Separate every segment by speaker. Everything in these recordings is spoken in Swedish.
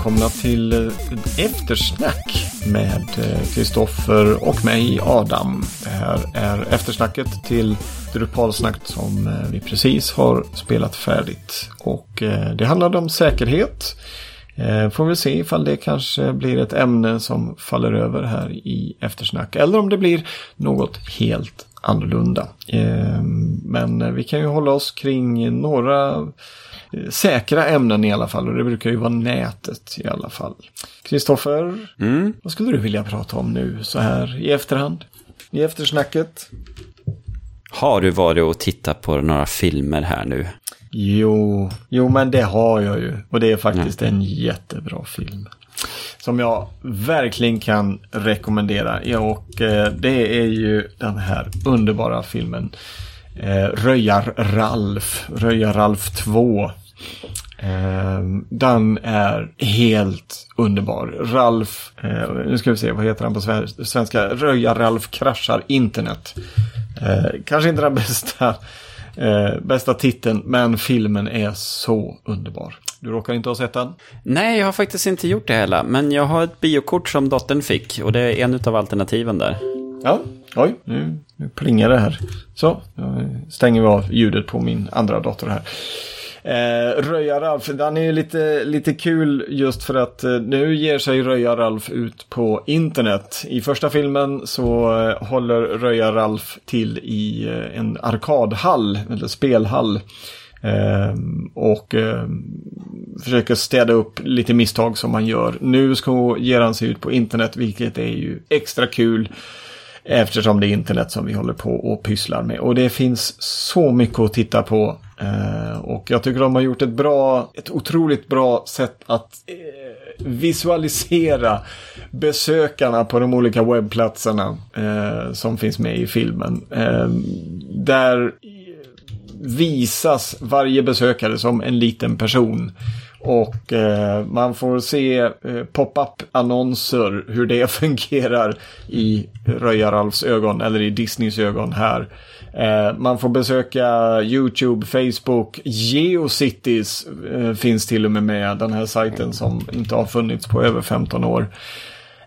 Speaker 1: välkomna till eh, eftersnack med eh, Kristoffer och mig Adam. Det här är eftersnacket till Drupalsnack som eh, vi precis har spelat färdigt. Och det handlade om säkerhet. Får vi se ifall det kanske blir ett ämne som faller över här i eftersnack. Eller om det blir något helt annorlunda. Men vi kan ju hålla oss kring några säkra ämnen i alla fall. Och det brukar ju vara nätet i alla fall. Kristoffer, mm. vad skulle du vilja prata om nu så här i efterhand? I eftersnacket?
Speaker 2: Har du varit och tittat på några filmer här nu?
Speaker 1: Jo, jo men det har jag ju. Och det är faktiskt mm. en jättebra film. Som jag verkligen kan rekommendera. Ja, och eh, det är ju den här underbara filmen eh, Röjar-Ralf. Röjar-Ralf 2. Eh, den är helt underbar. Ralf, eh, nu ska vi se, vad heter han på svenska? Röja-Ralf kraschar internet. Eh, kanske inte den bästa, eh, bästa titeln, men filmen är så underbar. Du råkar inte ha sett den?
Speaker 2: Nej, jag har faktiskt inte gjort det heller. Men jag har ett biokort som dottern fick och det är en av alternativen där.
Speaker 1: Ja, oj, nu, nu plingar det här. Så, nu stänger vi av ljudet på min andra dator här. Eh, Röja-Ralf, den är ju lite, lite kul just för att eh, nu ger sig Röja-Ralf ut på internet. I första filmen så eh, håller Röja-Ralf till i eh, en arkadhall, eller spelhall. Eh, och eh, försöker städa upp lite misstag som man gör. Nu ska ger han sig ut på internet, vilket är ju extra kul. Eftersom det är internet som vi håller på och pysslar med. Och det finns så mycket att titta på. Eh, och jag tycker de har gjort ett bra, ett otroligt bra sätt att eh, visualisera besökarna på de olika webbplatserna eh, som finns med i filmen. Där visas varje besökare som en liten person. Och eh, man får se eh, pop-up annonser hur det fungerar i Röjaralfs ögon eller i Disneys ögon här. Eh, man får besöka YouTube, Facebook, Geocities eh, finns till och med med den här sajten som inte har funnits på över 15 år.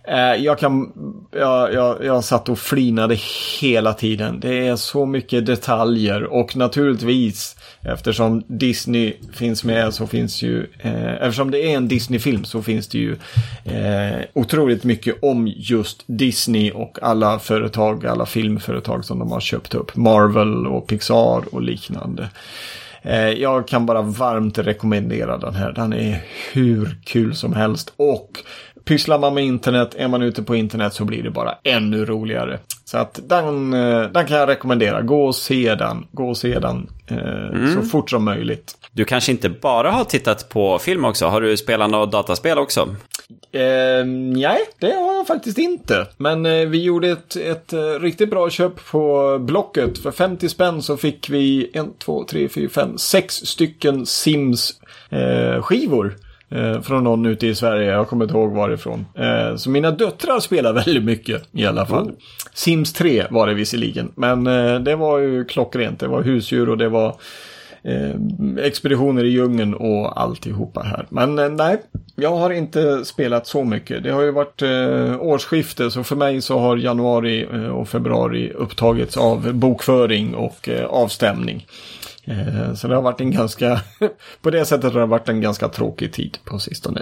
Speaker 1: Eh, jag, kan, jag, jag, jag satt och flinade hela tiden. Det är så mycket detaljer och naturligtvis eftersom Disney finns med så finns ju, eh, eftersom det är en Disney-film så finns det ju eh, otroligt mycket om just Disney och alla företag, alla filmföretag som de har köpt upp. Marvel och Pixar och liknande. Eh, jag kan bara varmt rekommendera den här. Den är hur kul som helst och pysslar man med internet, är man ute på internet så blir det bara ännu roligare. Så att den, eh, den kan jag rekommendera. Gå och se den. Gå och se den eh, mm. så fort som möjligt.
Speaker 2: Du kanske inte bara har tittat på film också? Har du spelat något dataspel också?
Speaker 1: Eh, nej, det har jag faktiskt inte. Men eh, vi gjorde ett, ett eh, riktigt bra köp på Blocket. För 50 spänn så fick vi en, två, tre, fyra, fem, sex stycken Sims-skivor. Eh, från någon ute i Sverige, jag kommer inte ihåg varifrån. Eh, så mina döttrar spelar väldigt mycket i alla fall. Oh. Sims 3 var det visserligen, men eh, det var ju klockrent. Det var husdjur och det var eh, expeditioner i djungeln och alltihopa här. Men eh, nej, jag har inte spelat så mycket. Det har ju varit eh, årsskifte så för mig så har januari eh, och februari upptagits av bokföring och eh, avstämning. Eh, så det har varit en ganska, på det sättet har det varit en ganska tråkig tid på sistone.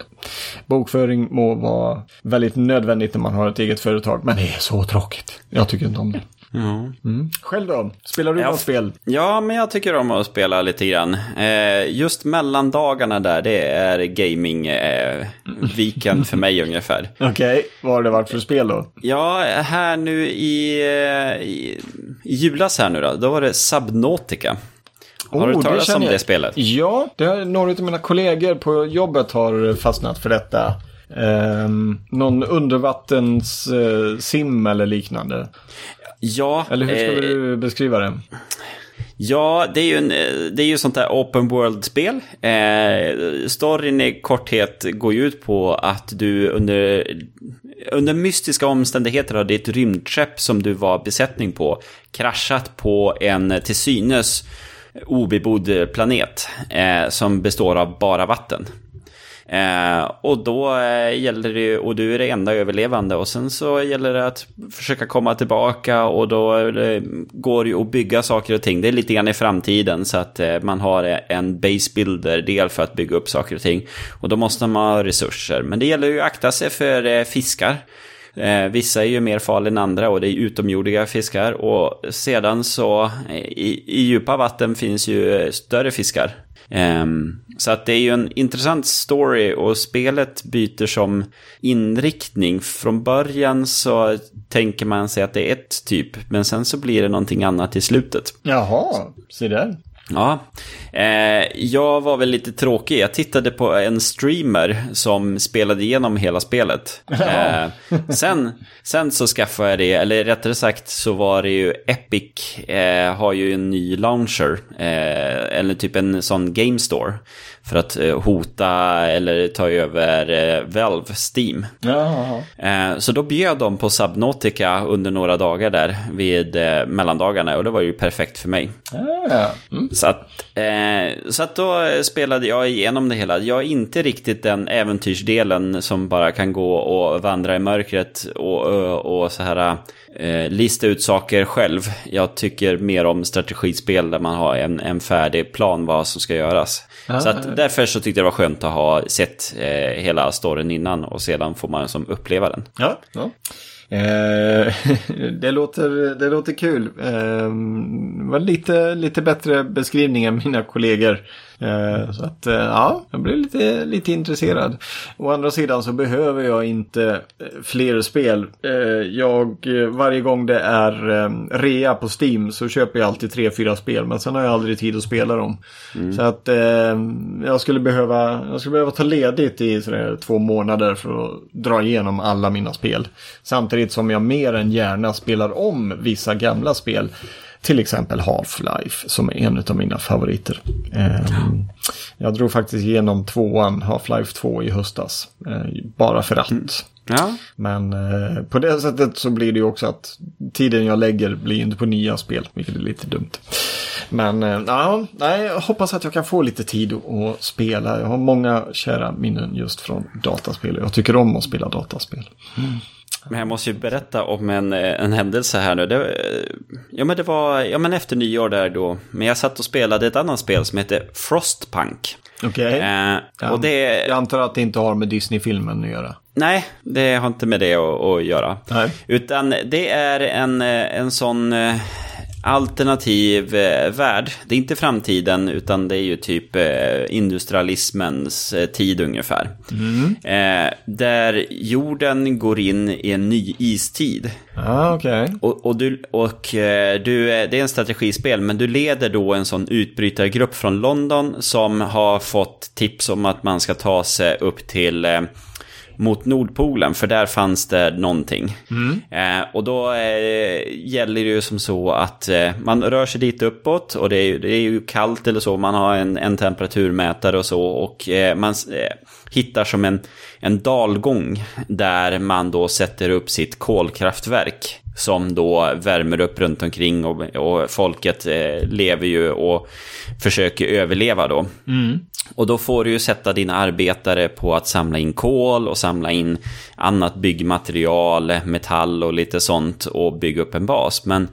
Speaker 1: Bokföring må vara väldigt nödvändigt när man har ett eget företag, men det är så tråkigt. Jag tycker inte om det. Mm. Själv då? Spelar du något spel?
Speaker 2: Ja, men jag tycker om att spela lite grann. Eh, just mellandagarna där, det är gaming-viken eh, för mig ungefär.
Speaker 1: Okej, okay. vad har det varit för spel då?
Speaker 2: Ja, här nu i, eh, i, i julas här nu då, då var det Subnautica. Har oh, du talat om det spelet?
Speaker 1: Ja, det har, några av mina kollegor på jobbet har fastnat för detta. Um, någon undervattens uh, sim eller liknande.
Speaker 2: Ja.
Speaker 1: Eller hur ska eh, du beskriva det?
Speaker 2: Ja, det är ju, en, det är ju sånt där open world-spel. Eh, storyn i korthet går ju ut på att du under, under mystiska omständigheter har ditt rymdskepp som du var besättning på kraschat på en till synes obebodd planet eh, som består av bara vatten. Eh, och då eh, gäller det ju, och du är det enda överlevande och sen så gäller det att försöka komma tillbaka och då eh, går det ju att bygga saker och ting. Det är lite grann i framtiden så att eh, man har eh, en base builder del för att bygga upp saker och ting. Och då måste man ha resurser. Men det gäller ju att akta sig för eh, fiskar. Eh, vissa är ju mer farliga än andra och det är utomjordiga fiskar. Och sedan så i, i djupa vatten finns ju större fiskar. Eh, så att det är ju en intressant story och spelet byter som inriktning. Från början så tänker man sig att det är ett typ, men sen så blir det någonting annat i slutet.
Speaker 1: Jaha, se där.
Speaker 2: Ja, eh, jag var väl lite tråkig. Jag tittade på en streamer som spelade igenom hela spelet. Eh, sen, sen så skaffade jag det, eller rättare sagt så var det ju Epic eh, har ju en ny launcher, eh, eller typ en sån game store för att eh, hota eller ta över eh, Valve Steam.
Speaker 1: Jaha.
Speaker 2: Eh, så då bjöd de på Subnautica under några dagar där vid mellandagarna och det var ju perfekt för mig.
Speaker 1: Ja, mm.
Speaker 2: Så, att, så att då spelade jag igenom det hela. Jag är inte riktigt den äventyrsdelen som bara kan gå och vandra i mörkret och, och, och så här lista ut saker själv. Jag tycker mer om strategispel där man har en, en färdig plan vad som ska göras. Ah, så att därför så tyckte jag det var skönt att ha sett eh, hela storyn innan och sedan får man som uppleva den.
Speaker 1: Ja, ja. Eh, det, låter, det låter kul. Eh, det var lite, lite bättre beskrivning än mina kollegor. Eh, så att eh, ja, jag blir lite, lite intresserad. Å andra sidan så behöver jag inte eh, fler spel. Jag, varje gång det är rea på Steam så köper jag alltid tre, fyra spel. Men sen har jag aldrig tid att spela dem. Mm. Så att jag skulle behöva, jag skulle behöva ta ledigt i sådär två månader för att dra igenom alla mina spel. Samtidigt som jag mer än gärna spelar om vissa gamla spel. Till exempel Half-Life som är en av mina favoriter. Um, jag drog faktiskt igenom tvåan, Half-Life 2 i höstas. Uh, bara för att. Mm.
Speaker 2: Ja.
Speaker 1: Men uh, på det sättet så blir det ju också att tiden jag lägger blir inte på nya spel, vilket är lite dumt. Men uh, ja, nej, jag hoppas att jag kan få lite tid att spela. Jag har många kära minnen just från dataspel. Jag tycker om att spela dataspel. Mm.
Speaker 2: Men jag måste ju berätta om en, eh, en händelse här nu. Det, eh, ja, men det var ja, men efter nyår där då. Men jag satt och spelade ett annat spel som heter Frostpunk.
Speaker 1: Okej. Okay. Eh, och jag antar att det inte har med Disney-filmen att göra.
Speaker 2: Nej, det har inte med det att, att göra.
Speaker 1: Nej.
Speaker 2: Utan det är en, eh, en sån alternativ eh, värld. Det är inte framtiden utan det är ju typ eh, industrialismens eh, tid ungefär.
Speaker 1: Mm.
Speaker 2: Eh, där jorden går in i en ny istid.
Speaker 1: Ah, okay.
Speaker 2: Och, och, du, och eh, du, eh, det är en strategispel men du leder då en sån utbrytargrupp från London som har fått tips om att man ska ta sig upp till mot Nordpolen, för där fanns det någonting.
Speaker 1: Mm.
Speaker 2: Eh, och då eh, gäller det ju som så att eh, man rör sig dit uppåt och det är, det är ju kallt eller så, man har en, en temperaturmätare och så och eh, man eh, hittar som en, en dalgång där man då sätter upp sitt kolkraftverk som då värmer upp runt omkring och, och folket eh, lever ju och försöker överleva då.
Speaker 1: Mm.
Speaker 2: Och då får du ju sätta dina arbetare på att samla in kol och samla in annat byggmaterial, metall och lite sånt och bygga upp en bas. Men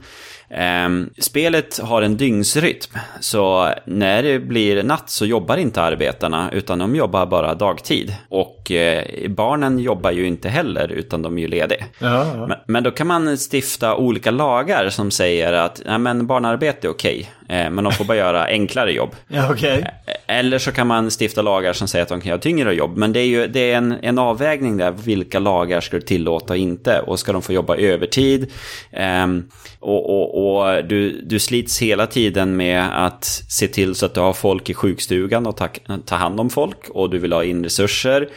Speaker 2: eh, spelet har en dygnsrytm, så när det blir natt så jobbar inte arbetarna utan de jobbar bara dagtid. Och eh, barnen jobbar ju inte heller utan de är ju lediga.
Speaker 1: Ja, ja.
Speaker 2: Men, men, då kan man stifta olika lagar som säger att nej, men barnarbete är okej. Eh, men de får bara göra enklare jobb.
Speaker 1: Ja, okay.
Speaker 2: Eh, eller så kan man stifta lagar som säger att de kan göra tyngre jobb. Men det är ju det är en, en avvägning där. Vilka lagar ska du tillåta och inte? Och ska de få jobba övertid? Um, och och, och du, du slits hela tiden med att se till så att du har folk i sjukstugan och ta, ta hand om folk. Och du vill ha in resurser.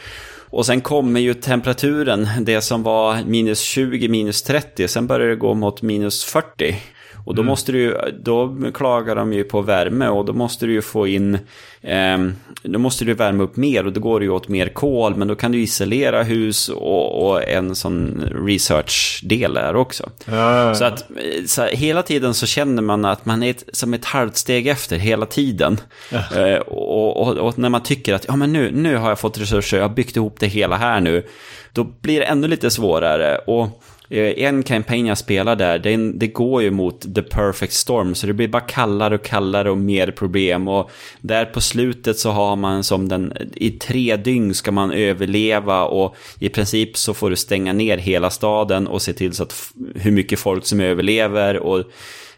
Speaker 2: Och sen kommer ju temperaturen, det som var minus 20, minus 30, sen börjar det gå mot minus 40. Och då mm. måste du då klagar de ju på värme och då måste du ju få in, eh, då måste du värma upp mer och då går det ju åt mer kol, men då kan du isolera hus och, och en sån research-del där också. Ja, Så att så hela tiden så känner man att man är ett, som ett halvt steg efter hela tiden. Eh, och, och, och, när man tycker att ja, men nu, nu har jag fått resurser, jag har byggt ihop det hela här nu, då blir det ännu lite svårare. Och en kampanj jag spelar där, det, det, går ju mot the perfect storm, så det blir bara kallare och kallare och mer problem. Och där på slutet så har man som den, i tre dygn ska man överleva och i princip så får du stänga ner hela staden och se till så att hur mycket folk som överlever. och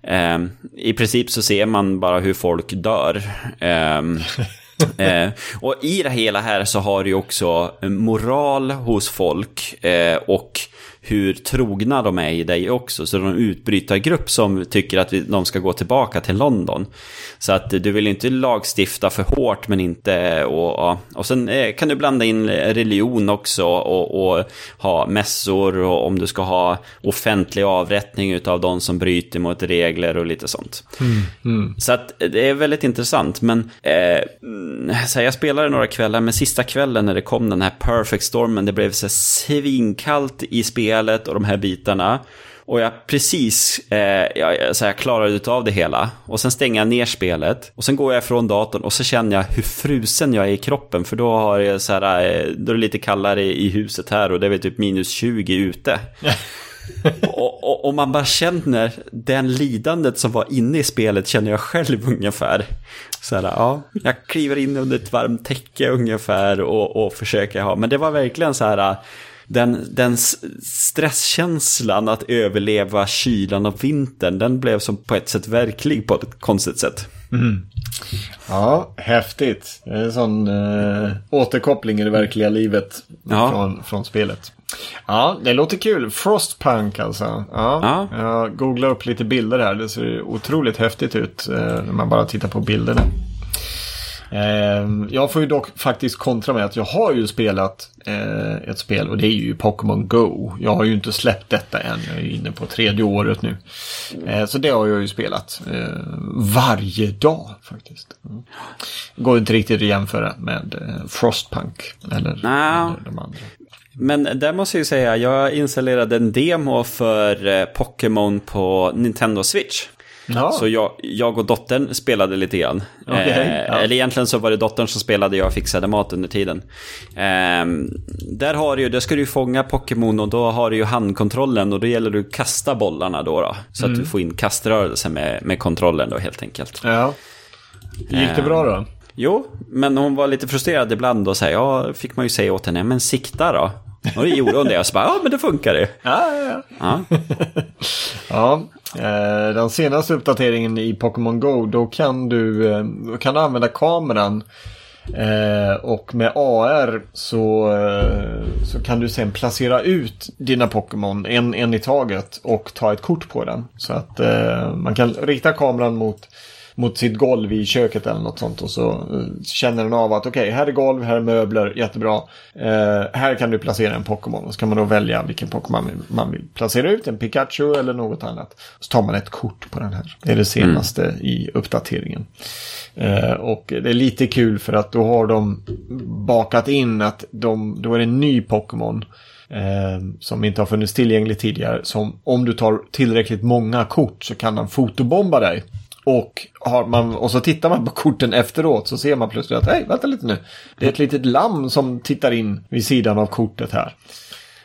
Speaker 2: eh, I princip så ser man bara hur folk dör. Eh, eh, och i det hela här så har du ju också moral hos folk eh, och hur trogna de är i dig också. Så de är en utbrytargrupp som tycker att de ska gå tillbaka till London. Så att du vill inte lagstifta för hårt men inte... Och, och sen eh, kan du blanda in religion också och, och ha mässor och om du ska ha offentlig avrättning av de som bryter mot regler och lite sånt. Mm, mm. Så att det är väldigt intressant. Men eh, så jag spelade några kvällar, men sista kvällen när det kom den här Perfect Stormen, det blev så svinkallt i spelet och de här bitarna. Och jag precis eh, jag, så jag klarade av det hela. Och sen stänger jag ner spelet. Och sen går jag från datorn och så känner jag hur frusen jag är i kroppen. För då, har jag så här, eh, då är det lite kallare i huset här och det är väl typ minus 20 ute. och, och, och, man bara känner den lidandet som var inne i spelet känner jag själv ungefär. Så här, ja, jag kliver in under ett varmt täcke ungefär och, och försöker ha, men det var verkligen så här den, den stresskänslan att överleva kylan av vintern, den blev som på ett sätt verklig på ett konstigt sätt. Mm.
Speaker 1: Ja, häftigt. Det är en sån äh, återkoppling i det verkliga livet ja. från, från spelet. Ja, det låter kul. Frostpunk alltså. Ja, ja. Jag googlar upp lite bilder här. Det ser otroligt häftigt ut äh, när man bara tittar på bilderna. Ehm, jag får ju dock faktiskt kontra med att jag har ju spelat eh, ett spel och det är ju Pokémon Go. Jag har ju inte släppt detta än, jag är inne på tredje året nu. Eh, så det har jag ju spelat eh, varje dag faktiskt. Mm. Går inte riktigt att jämföra med Frostpunk eller, no. eller de andra.
Speaker 2: Men där måste jag ju säga, jag installerade en demo för Pokémon på Nintendo Switch. Ja. Så jag, jag och dottern spelade lite grann. Okay, eh, ja. Eller egentligen så var det dottern som spelade, jag fixade mat under tiden. Eh, där har du där ska du fånga Pokémon och då har du ju handkontrollen och då gäller det att kasta bollarna då. då så mm. att du får in kaströrelse med, med kontrollen då helt enkelt.
Speaker 1: Ja. Gick det bra då?
Speaker 2: Jo, men hon var lite frustrerad ibland och så här, ja, fick man ju säga åt henne, men sikta då. Och det gjorde hon det. Och så bara, ja men det funkar ju.
Speaker 1: Ja, ja, ja. ja. ja eh, den senaste uppdateringen i Pokémon Go, då kan du, eh, då kan du använda kameran. Eh, och med AR så, så kan du sen placera ut dina Pokémon en, en i taget och ta ett kort på den. Så att man kan rikta kameran mot mot sitt golv i köket eller något sånt och så uh, känner den av att okej, okay, här är golv, här är möbler, jättebra. Uh, här kan du placera en Pokémon och så kan man då välja vilken Pokémon man vill placera ut, en Pikachu eller något annat. Så tar man ett kort på den här. Det är det senaste mm. i uppdateringen. Uh, och det är lite kul för att då har de bakat in att de, då är det en ny Pokémon. Eh, som inte har funnits tillgänglig tidigare. Som om du tar tillräckligt många kort så kan den fotobomba dig. Och, har man, och så tittar man på korten efteråt så ser man plötsligt att, hej, vänta lite nu. Det är ett litet lamm som tittar in vid sidan av kortet här.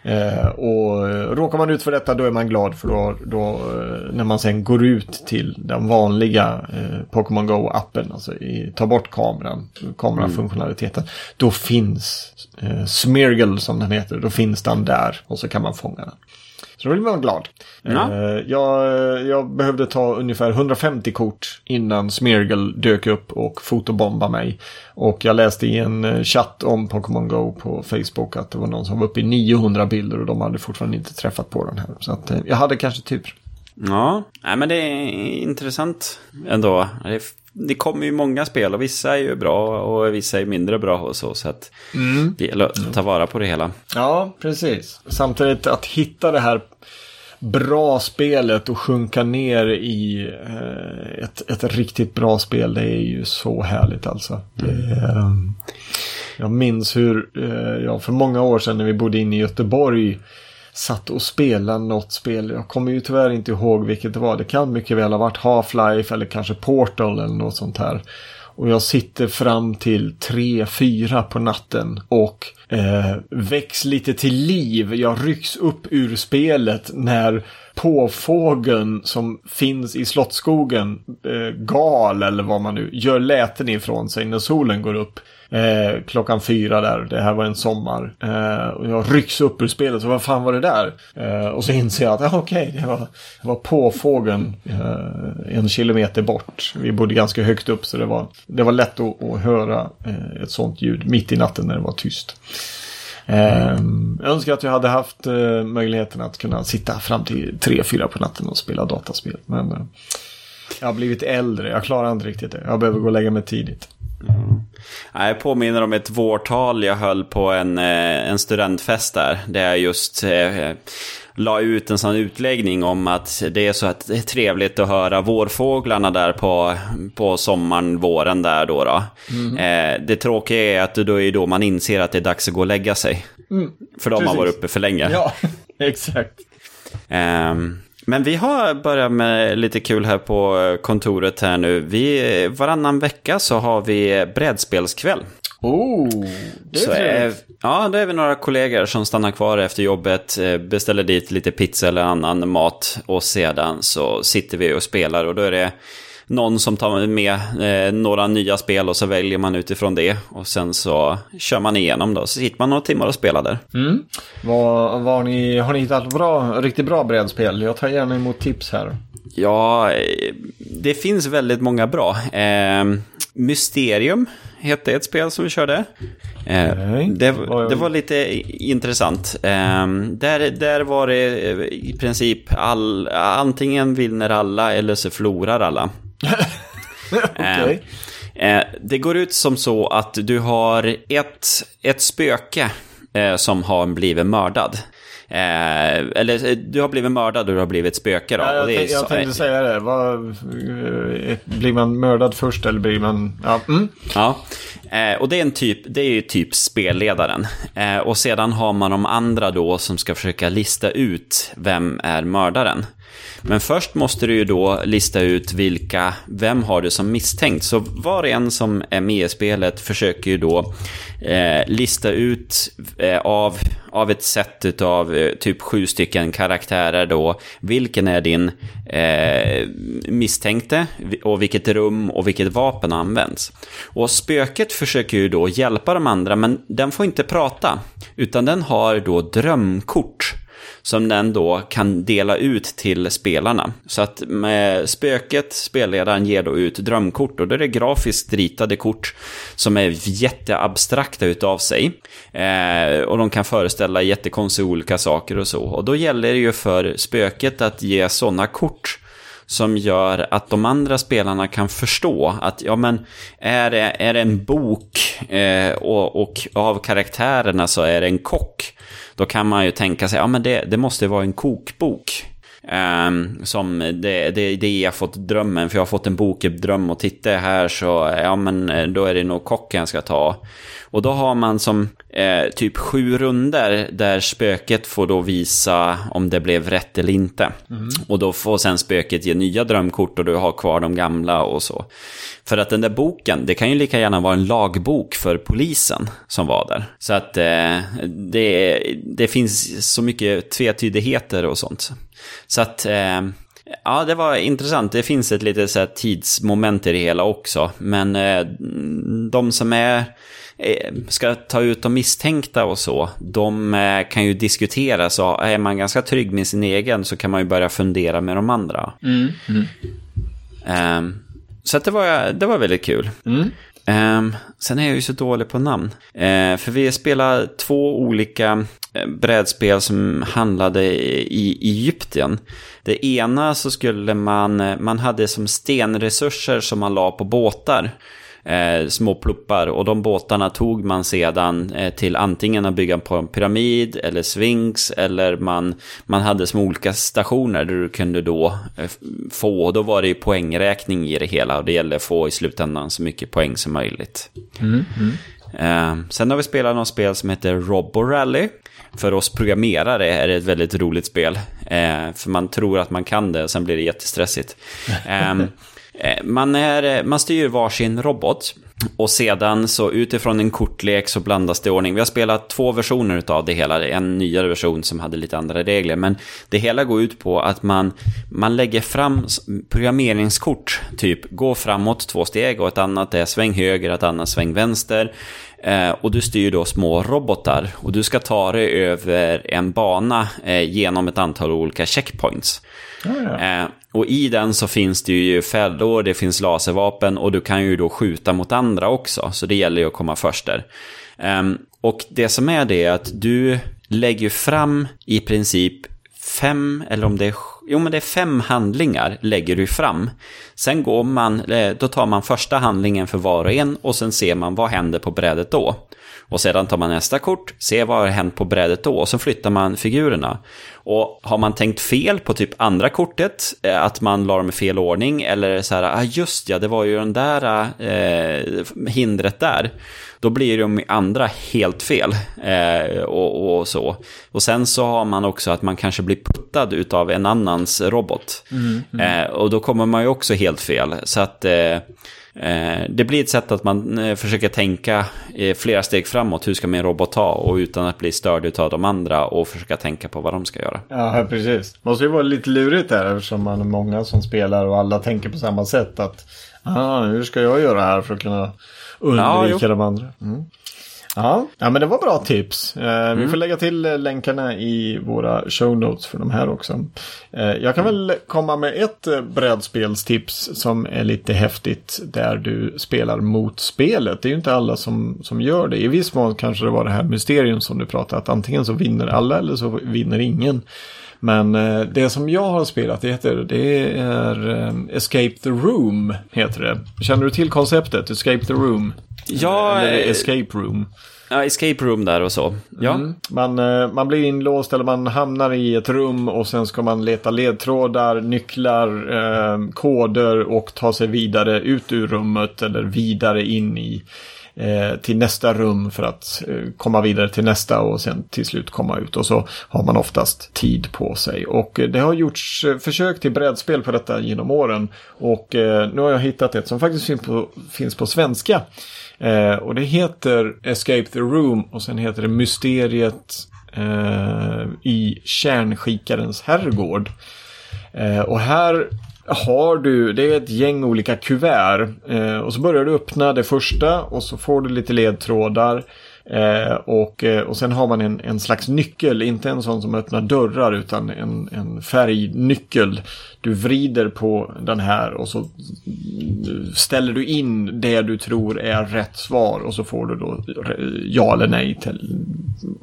Speaker 1: Eh, och eh, råkar man ut för detta då är man glad för då, då eh, när man sen går ut till den vanliga eh, Pokémon Go-appen, alltså i, tar bort kameran, kamerafunktionaliteten, mm. då finns eh, Smeargle som den heter, då finns den där och så kan man fånga den. Så då blir man glad. Ja. Uh, jag, jag, behövde ta ungefär 150 kort innan Smeargle dök upp och fotobombade mig. Och jag läste i en eh, chatt om Pokémon Go på Facebook att det var någon som var uppe i 900 bilder och de hade fortfarande inte träffat på den här. Så att, uh, jag hade kanske tur.
Speaker 2: Ja, nej, men det är intressant ändå. Det det kommer ju många spel och vissa är ju bra och vissa är mindre bra och så. Så att mm. det gäller att ta vara på det hela.
Speaker 1: Ja, precis. Samtidigt att hitta det här bra spelet och sjunka ner i eh, ett, ett riktigt bra spel. Det är ju så härligt alltså. Det, eh, jag minns hur eh, jag för många år sedan när vi bodde inne i Göteborg satt och spelade något spel. Jag kommer ju tyvärr inte ihåg vilket det var. Det kan mycket väl ha varit Half-Life eller kanske Portal eller något sånt här. Och jag sitter fram till 3-4 på natten och eh, väcks lite till liv. Jag rycks upp ur spelet när påfågeln som finns i Slottsskogen, eh, Gal eller vad man nu, gör läten ifrån sig när solen går upp. Eh, klockan fyra där, det här var en sommar. Eh, och jag rycks upp ur spelet, så vad fan var det där? Eh, och så inser jag att, ah, okej, okay, det, var, det var påfågeln eh, en kilometer bort. Vi bodde ganska högt upp så det var, det var lätt att, att höra eh, ett sånt ljud mitt i natten när det var tyst. Eh, jag önskar att jag hade haft eh, möjligheten att kunna sitta fram till 3-4 på natten och spela dataspel. Men eh, jag har blivit äldre, jag klarar inte riktigt det. Jag behöver gå och lägga mig tidigt.
Speaker 2: Mm. Jag påminner om ett vårtal jag höll på en, eh, en studentfest där. Där jag just eh, la ut en sån utläggning om att det är så att det är trevligt att höra vårfåglarna där på, på sommaren, våren där då. då. Mm. Eh, det tråkiga är att då är då man inser att det är dags att gå och lägga sig. Mm. För de har varit uppe för länge.
Speaker 1: Ja, exakt.
Speaker 2: Um, men vi har börjat med lite kul här på kontoret här nu. Vi, varannan vecka så har vi brädspelskväll.
Speaker 1: Oh, det så är,
Speaker 2: Ja, det är vi några kollegor som stannar kvar efter jobbet, eh, beställer dit lite pizza eller annan mat och sedan så sitter vi och spelar och då är det någon som tar med eh, några nya spel och så väljer man utifrån det. Och sen så kör man igenom då. Så sitter man några timmar och spelar där.
Speaker 1: Mm. Vad, vad har, ni, har ni hittat bra, riktigt bra brädspel? Jag tar gärna emot tips här.
Speaker 2: Ja, eh, det finns väldigt många bra. Eh, Mysterium hette ett spel som vi körde. Eh, det, det, var lite intressant. Eh, där, där var det eh, i princip all, antingen vinner alla eller så förlorar alla. okay. Eh, eh, det går ut som så att du har ett, ett spöke som har blivit mördad. Eh, eller du har blivit mördad och du har blivit spöke då.
Speaker 1: Ja, jag,
Speaker 2: tänk,
Speaker 1: jag tänkte säga det. Vad, blir man mördad först eller blir man... Ja. Mm.
Speaker 2: ja. Eh, och det är, en typ, det är ju typ spelledaren. Eh, och sedan har man de andra då som ska försöka lista ut vem är mördaren. Men först måste du ju då lista ut vilka, vem har du som misstänkt. Så var och en som är med i spelet försöker ju då eh, lista ut eh, av, av ett set utav eh, typ sju stycken karaktärer då. Vilken är din eh, misstänkte och vilket rum och vilket vapen används. Och spöket försöker ju då hjälpa de andra men den får inte prata. Utan den har då drömkort som den då kan dela ut till spelarna. Så att med spöket, spelledaren, ger då ut drömkort och då är det grafiskt ritade kort som är jätteabstrakta utav sig. Eh, och de kan föreställa jättekonstiga olika saker och så. Och då gäller det ju för spöket att ge sådana kort som gör att de andra spelarna kan förstå att ja men är det, är det en bok eh, och, och av karaktärerna så är det en kock då kan man ju tänka sig, ja men det, det måste vara en kokbok. Um, som det, det, det jag fått drömmen, för jag har fått en bokdröm och tittar jag här så, ja men eh, då är det nog kocken jag ska ta. Och då har man som eh, typ sju runder där spöket får då visa om det blev rätt eller inte. Mm. Och då får sen spöket ge nya drömkort och du har kvar de gamla och så. För att den där boken, det kan ju lika gärna vara en lagbok för polisen som var där. Så att eh, det, det finns så mycket tvetydigheter och sånt. Så att... Eh, Ja, det var intressant. Det finns ett litet så här, tidsmoment i det hela också. Men eh, de som är Eh, ska ta ut de misstänkta och så, de eh, kan ju diskutera. Så är man ganska trygg med sin egen så kan man ju börja fundera med de andra. Mm. Mm. Um, så det, var, det var väldigt kul.
Speaker 1: Mm.
Speaker 2: Um, sen är jag ju så dålig på namn. Uh, för vi spelar två olika eh, brädspel som handlade i Egypten. Det ena så skulle man, eh, man hade som stenresurser som man la på båtar eh, små pluppar och de båtarna tog man sedan eh, till antingen att bygga på en pyramid eller sphinx eller man, man hade små olika stationer där du kunde då eh, få, och då var det ju poängräkning i det hela och det gällde att få i slutändan så mycket poäng som möjligt. Mm, mm. Eh, sen har vi spelat något spel som heter Robo Rally. För oss programmerare är det ett väldigt roligt spel. Eh, för man tror att man kan det sen blir det jättestressigt. Eh, man, är, eh, man styr varsin robot. Och sedan så utifrån en kortlek så blandas det i ordning. Vi har spelat två versioner av det hela. En nyare version som hade lite andra regler. Men det hela går ut på att man, man lägger fram programmeringskort. Typ gå framåt två steg och ett annat är sväng höger, ett annat sväng vänster. Eh, och du styr då små robotar. Och du ska ta dig över en bana eh, genom ett antal olika checkpoints. Ja, ja. Eh, och i den så finns det ju fällor, det finns laservapen och du kan ju då skjuta mot andra också. Så det gäller ju att komma först där. Eh, och det som är det är att du lägger fram i princip fem, eller om det är, jo men det är fem handlingar lägger du fram. Sen går man, eh, då tar man första handlingen för var och en och sen ser man vad händer på brädet då. Och sedan tar man nästa kort, ser vad har hänt på brädet då och så flyttar man figurerna. Och har man tänkt fel på typ andra kortet, eh, att man la dem i fel ordning, eller så här, ah just ja, det var ju den där eh, hindret där. Då blir de andra helt fel. Eh, och, och, så. Och sen så har man också att man kanske blir puttad utav en annans robot. Mm, mm. Eh, och då kommer man ju också helt fel. Så att eh, det blir ett sätt att man eh, försöker tänka flera steg framåt. Hur ska min robot ta? Och utan att bli störd av de andra och försöka tänka på vad de ska göra.
Speaker 1: Ja, precis. Det måste ju vara lite lurigt där eftersom man är många som spelar och alla tänker på samma sätt. Att ah, hur ska jag göra här för att kunna undvika ja, de andra? Mm. Ja, ja men det var bra tips. Eh, mm. Vi får lägga till länkarna i våra show notes för de här också. Eh, jag kan väl komma med ett eh, brädspelstips som är lite häftigt där du spelar mot spelet. Det är ju inte alla som, som gör det. I viss mån kanske det var det här mysterium som du pratade att antingen så vinner alla eller så vinner ingen. Men eh, det som jag har spelat det heter, det är eh, Escape the Room. heter det. Känner du till konceptet Escape the Room?
Speaker 2: Ja,
Speaker 1: Eller eh, Escape Room.
Speaker 2: Ja, escape room där och så. Ja. Mm.
Speaker 1: Man, man blir inlåst eller man hamnar i ett rum och sen ska man leta ledtrådar, nycklar, eh, koder och ta sig vidare ut ur rummet eller vidare in i eh, Eh, till nästa rum för att eh, komma vidare till nästa och sen till slut komma ut. Och så har man oftast tid på sig. Och eh, det har gjorts försök till brädspel på detta genom åren. Och nu har jag hittat ett som faktiskt finns på, finns på svenska. Och det heter Escape the Room och sen heter det Mysteriet i Kärnskikarens herrgård. och här har du, det är ett gäng olika kuvert. Eh, och så börjar du öppna det första och så får du lite ledtrådar. Eh, och, eh, och sen har man en, en slags nyckel, inte en sån som öppnar dörrar utan en, en färgnyckel du vrider på den här och så ställer du in det du tror är rätt svar och så får du då ja eller nej till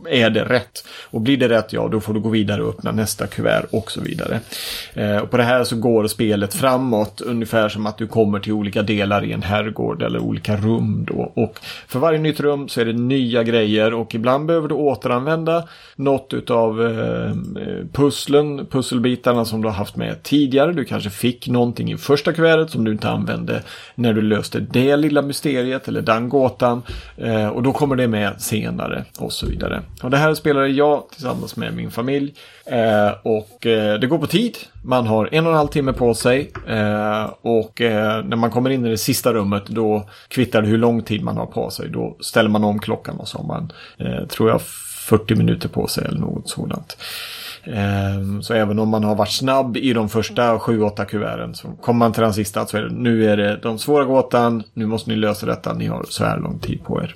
Speaker 1: är det rätt. Och blir det rätt ja då får du gå vidare och öppna nästa kuvert och så vidare. Eh, och på det här så går spelet framåt ungefär som att du kommer till olika delar i en herrgård eller olika rum då. Och för varje nytt rum så är det nya grejer och ibland behöver du återanvända något utav eh, eh pusslen, pusselbitarna som du har haft med tidigare tidigare. Du kanske fick någonting i första kuvertet som du inte använde när du löste det lilla mysteriet eller den gåtan. Eh, och då kommer det med senare och så vidare. Och det här spelade jag tillsammans med min familj. Eh, och eh, det går på tid. Man har en och en halv timme på sig. Eh, och eh, när man kommer in i det sista rummet då kvittar det hur lång tid man har på sig. Då ställer man om klockan och så har man, eh, tror jag, 40 minuter på sig eller något sådant. Ehm, så även om man har varit snabb i de första 7-8 kuverten så kommer man till den sista så är det nu är det de svåra gåtan, nu måste ni lösa detta, ni har så här lång tid på er.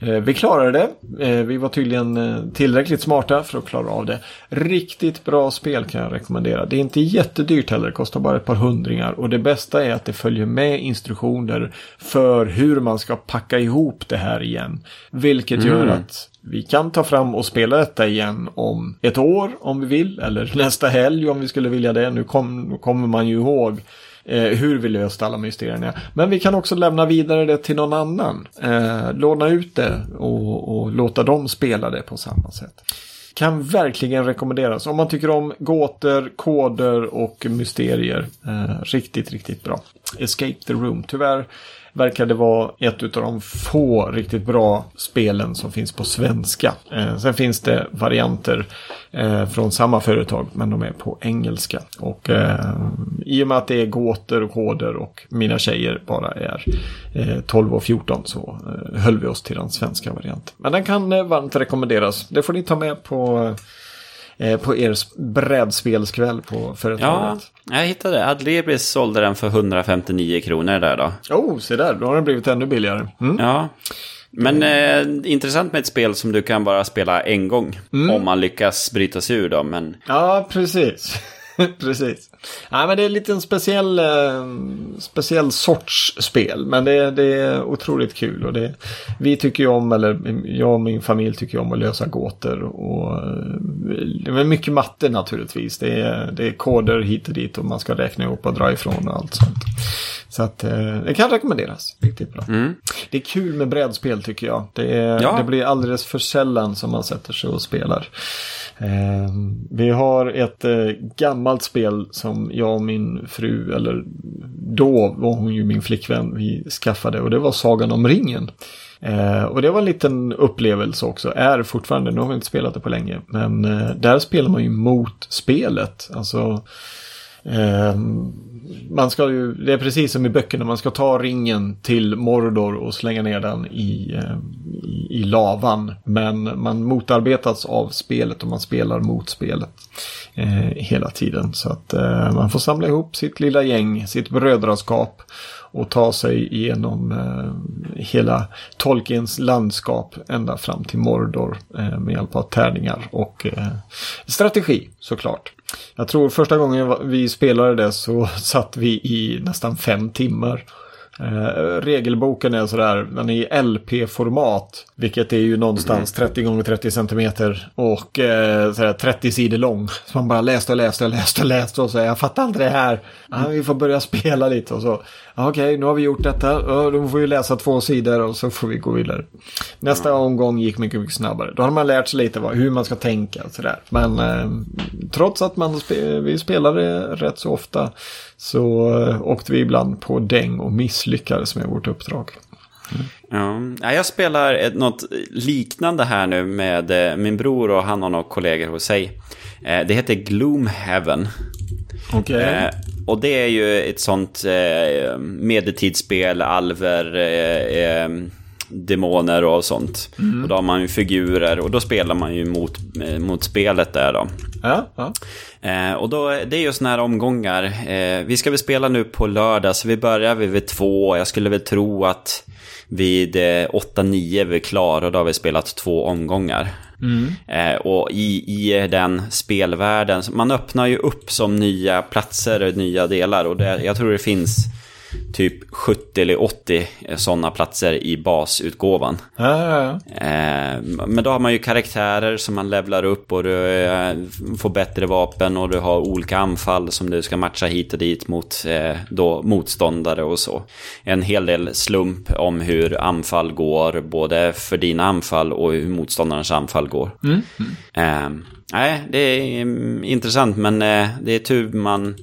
Speaker 1: Ehm, vi klarade det, ehm, vi var tydligen eh, tillräckligt smarta för att klara av det. Riktigt bra spel kan jag rekommendera. Det är inte jättedyrt heller, det kostar bara ett par hundringar och det bästa är att det följer med instruktioner för hur man ska packa ihop det här igen. Vilket gör mm. att vi kan ta fram och spela detta igen om ett år om vi vill. Eller nästa helg om vi skulle vilja det. Nu kom, kommer man ju ihåg eh, hur vi löste alla mysterierna. Men vi kan också lämna vidare det till någon annan. Eh, låna ut det och, och låta dem spela det på samma sätt. Kan verkligen rekommenderas om man tycker om gåtor, koder och mysterier. Eh, riktigt, riktigt bra. Escape the Room. Tyvärr verkade vara ett av de få riktigt bra spelen som finns på svenska. Eh, sen finns det varianter eh, från samma företag men de är på engelska. Och eh, i och med att det är gåtor och koder och mina tjejer bara är eh, 12 och 14 så eh, höll vi oss till den svenska varianten. Men den kan eh, varmt rekommenderas. Det får ni ta med på eh, eh, på er brädspelskväll på företaget.
Speaker 2: Ja, jag hittade. Adlibris sålde den för 159 kronor där då.
Speaker 1: Oh, se där. Då har den blivit ännu billigare.
Speaker 2: Mm. Ja. Men eh, intressant med ett spel som du kan bara spela en gång. Mm. Om man lyckas bryta sig ur dem. Men...
Speaker 1: Ja, precis. precis. Ja, men det är lite en speciell, eh, speciell sorts spel. Men det, det är otroligt kul. Och det, vi tycker ju om, eller jag och min familj tycker om att lösa gåtor. Och, eh, det är mycket matte naturligtvis. Det är, det är koder hit och dit och man ska räkna ihop och dra ifrån och allt sånt. Så att eh, det kan rekommenderas. Riktigt bra. Mm. Det är kul med brädspel tycker jag. Det, är, ja. det blir alldeles för sällan som man sätter sig och spelar. Eh, vi har ett eh, gammalt spel som jag och min fru, eller då var hon ju min flickvän, vi skaffade och det var Sagan om ringen. Eh, och det var en liten upplevelse också, är fortfarande, nu har vi inte spelat det på länge, men eh, där spelar man ju mot spelet. Alltså eh, man ska ju, det är precis som i böckerna, man ska ta ringen till Mordor och slänga ner den i, eh, i, i, lavan. Men man motarbetas av spelet och man spelar mot spelet eh, hela tiden. Så att eh, man får samla ihop sitt lilla gäng, sitt brödraskap och ta sig igenom eh, hela Tolkiens landskap ända fram till Mordor eh, med hjälp av tärningar och eh, strategi såklart. Jag tror första gången vi spelade det så satt vi i nästan fem timmar. Eh, regelboken är sådär, den är i LP-format. Vilket är ju någonstans 30 gånger 30 centimeter och eh, sådär 30 sidor lång. Så man bara läste och läste och läste och läste och så jag fattar inte det här. Ah, vi får börja spela lite och så. Okej, okay, nu har vi gjort detta. Då får vi läsa två sidor och så får vi gå vidare. Nästa mm. omgång gick mycket, mycket snabbare. Då har man lärt sig lite vad, hur man ska tänka och sådär. Men eh, trots att man spe, vi spelade rätt så ofta så eh, åkte vi ibland på däng och misslyckades med vårt uppdrag.
Speaker 2: Mm. Ja, jag spelar något liknande här nu med eh, min bror och han har några kollegor hos sig. Eh, det heter Gloomhaven.
Speaker 1: Okej. Okay.
Speaker 2: Och det är ju ett sånt medeltidsspel, alver, demoner och sånt. Mm. Och då har man ju figurer och då spelar man ju mot, mot spelet där då.
Speaker 1: Ja, ja.
Speaker 2: Eh, och då, det är ju sådana här omgångar. Eh, vi ska väl spela nu på lördag, så vi börjar vid två. Jag skulle väl tro att vid eh, åtta, nio är vi klara och då har vi spelat två omgångar. Mm. Eh, och i, i den spelvärlden, man öppnar ju upp som nya platser, nya delar. Och det, jag tror det finns typ 70 eller 80 sådana platser i basutgåvan.
Speaker 1: Ja, ja, ja.
Speaker 2: Eh, men då har man ju karaktärer som man levlar upp och du eh, får bättre vapen och du har olika anfall som du ska matcha hit och dit mot eh, då motståndare och så. En hel del slump om hur anfall går, både för dina anfall och hur motståndarens anfall går. Mm. Mm. Nej, det är mm, intressant men det är tur man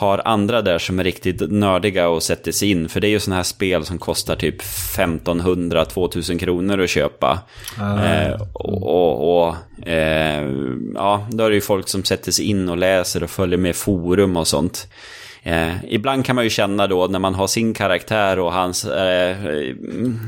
Speaker 2: har andra där som är riktigt nördiga och sätter sig in. För det är ju sådana här spel som kostar typ 1500-2000 kronor att köpa. Ah. Eh, och, och, och eh, ja, då är det ju folk som sätter sig in och läser och följer med forum och sånt. Eh, ibland kan man ju känna då när man har sin karaktär och hans eh,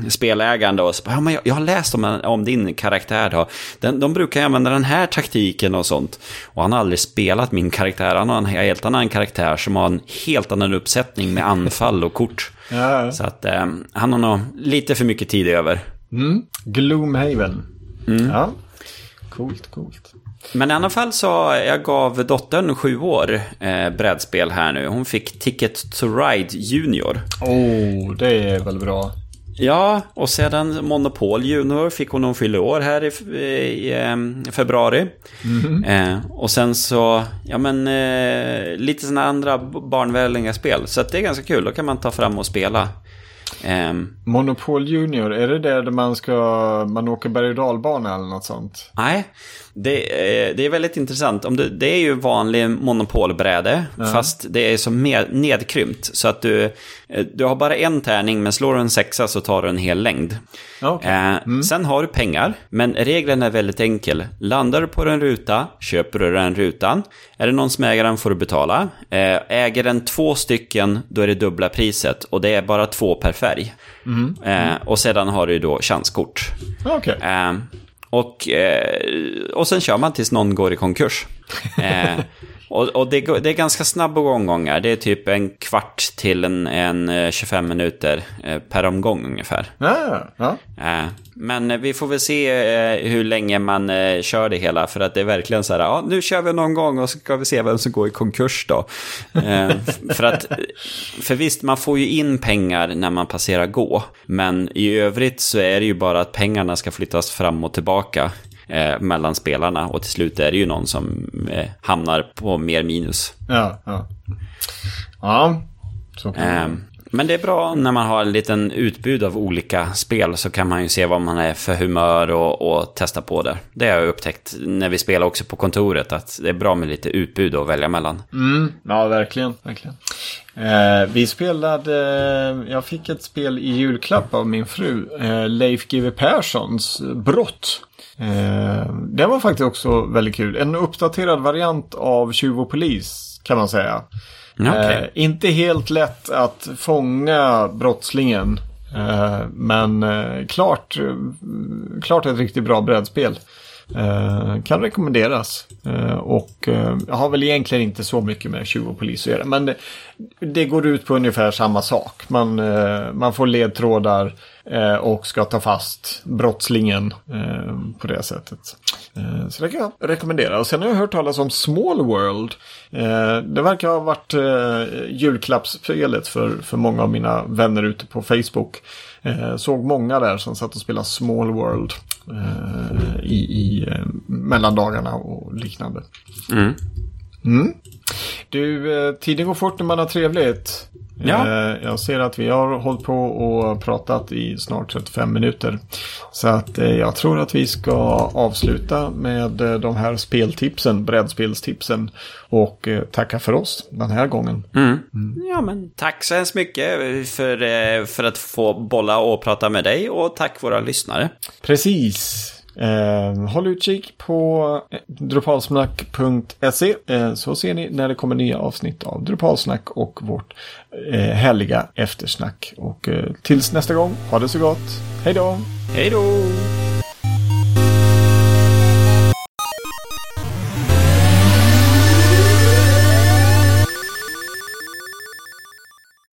Speaker 2: spelägande och så, ja, men jag, jag har läst om, om din karaktär då. Den, de brukar använda den här taktiken och sånt. Och han har aldrig spelat min karaktär, han har en helt annan karaktär som har en helt annan uppsättning med anfall och kort.
Speaker 1: Ja.
Speaker 2: Så att eh, han har nog lite för mycket tid över.
Speaker 1: Mm. Gloomhaven. Ja. Coolt, coolt.
Speaker 2: Men i alla fall så jag gav dottern sju år eh, brädspel här nu. Hon fick Ticket to Ride Junior.
Speaker 1: Oh, det är väl bra.
Speaker 2: Ja, och sedan Monopol Junior fick hon hon fyller år här i, i, eh, februari. Eh, och sen så, ja men eh, lite sådana andra barnvänliga spel. Så det är ganska kul, då kan man ta fram och spela. Ehm,
Speaker 1: Monopol Junior, är det där man ska, man åker berg och dalbana eller något sånt?
Speaker 2: Nej, det, eh, det är väldigt intressant. Om du, det är ju vanlig monopolbräde, fast det är så med, nedkrympt. Så att du, eh, du har bara en tärning, men slår du en sexa så tar du en hel längd.
Speaker 1: Okej.
Speaker 2: Eh, Sen har du pengar, men regeln är väldigt enkel. Landar du på en ruta, köper du den rutan. Är det någon som äger den får du betala. Eh, äger den två stycken, då är det dubbla priset. Och det är bara två per färg. Eh, och sedan har du då chanskort.
Speaker 1: Okej.
Speaker 2: Eh, och, eh, och sen kör man tills någon går i konkurs. Eh, och och det, det är ganska snabba omgångar. Det är typ en kvart till en, en eh, 25 minuter eh, per omgång ungefär.
Speaker 1: Ja, ja.
Speaker 2: Eh, Men eh, vi får väl se eh, hur länge man eh, kör det hela. För att det är verkligen så här, ja nu kör vi någon gång och så ska vi se vem som går i konkurs då. Eh, För att, för visst, man får ju in pengar när man passerar gå. Men i övrigt så är det ju bara att pengarna ska flyttas fram och tillbaka eh, mellan spelarna. Och till slut är det ju någon som eh, hamnar på mer minus.
Speaker 1: Ja, ja. Ja, så kan.
Speaker 2: Eh, men det är bra när man har en liten utbud av olika spel så kan man ju se vad man är för humör och, och testa på det. Det har jag upptäckt när vi spelar också på kontoret att det är bra med lite utbud att välja mellan.
Speaker 1: Mm, ja, verkligen. verkligen. Eh, vi spelade, jag fick ett spel i julklapp av min fru, eh, Leif GW Perssons Brott. Eh, det var faktiskt också väldigt kul. En uppdaterad variant av Tjuv och polis kan man säga.
Speaker 2: Okay.
Speaker 1: Eh, inte helt lätt att fånga brottslingen. Eh, men eh, klart, eh, klart ett riktigt bra brädspel. Eh, kan rekommenderas. Eh, och eh, jag har väl egentligen inte så mycket med tjuv och polis att göra. Men det, det går ut på ungefär samma sak. Man, eh, man får ledtrådar eh, och ska ta fast brottslingen eh, på det sättet. Eh, så det kan jag rekommendera. Och sen har jag hört talas om Small World. Det verkar ha varit eh, julklappsspelet för, för många av mina vänner ute på Facebook. Såg många där som satt och spelade Small World i, i mellandagarna och liknande.
Speaker 2: Mm.
Speaker 1: Mm. Du, tiden går fort när man har trevligt.
Speaker 2: Ja.
Speaker 1: Eh, Jag ser att vi har hållit på och pratat i snart 35 minuter. Så att eh, jag tror att vi ska avsluta med eh, de här speltipsen, brädspelstipsen. Och tacka för oss den här gången.
Speaker 2: Mm. Ja, men tack så hemskt mycket för, för att få bolla och prata med dig och tack våra lyssnare.
Speaker 1: Precis. Eh, håll utkik på drupalsnack.se eh, ehm, så ser ni när det kommer nya avsnitt av Drupalsnack och vårt eh, härliga eftersnack. Och eh, tills nästa gång, ha det så gott. Hej då!
Speaker 2: Hej då!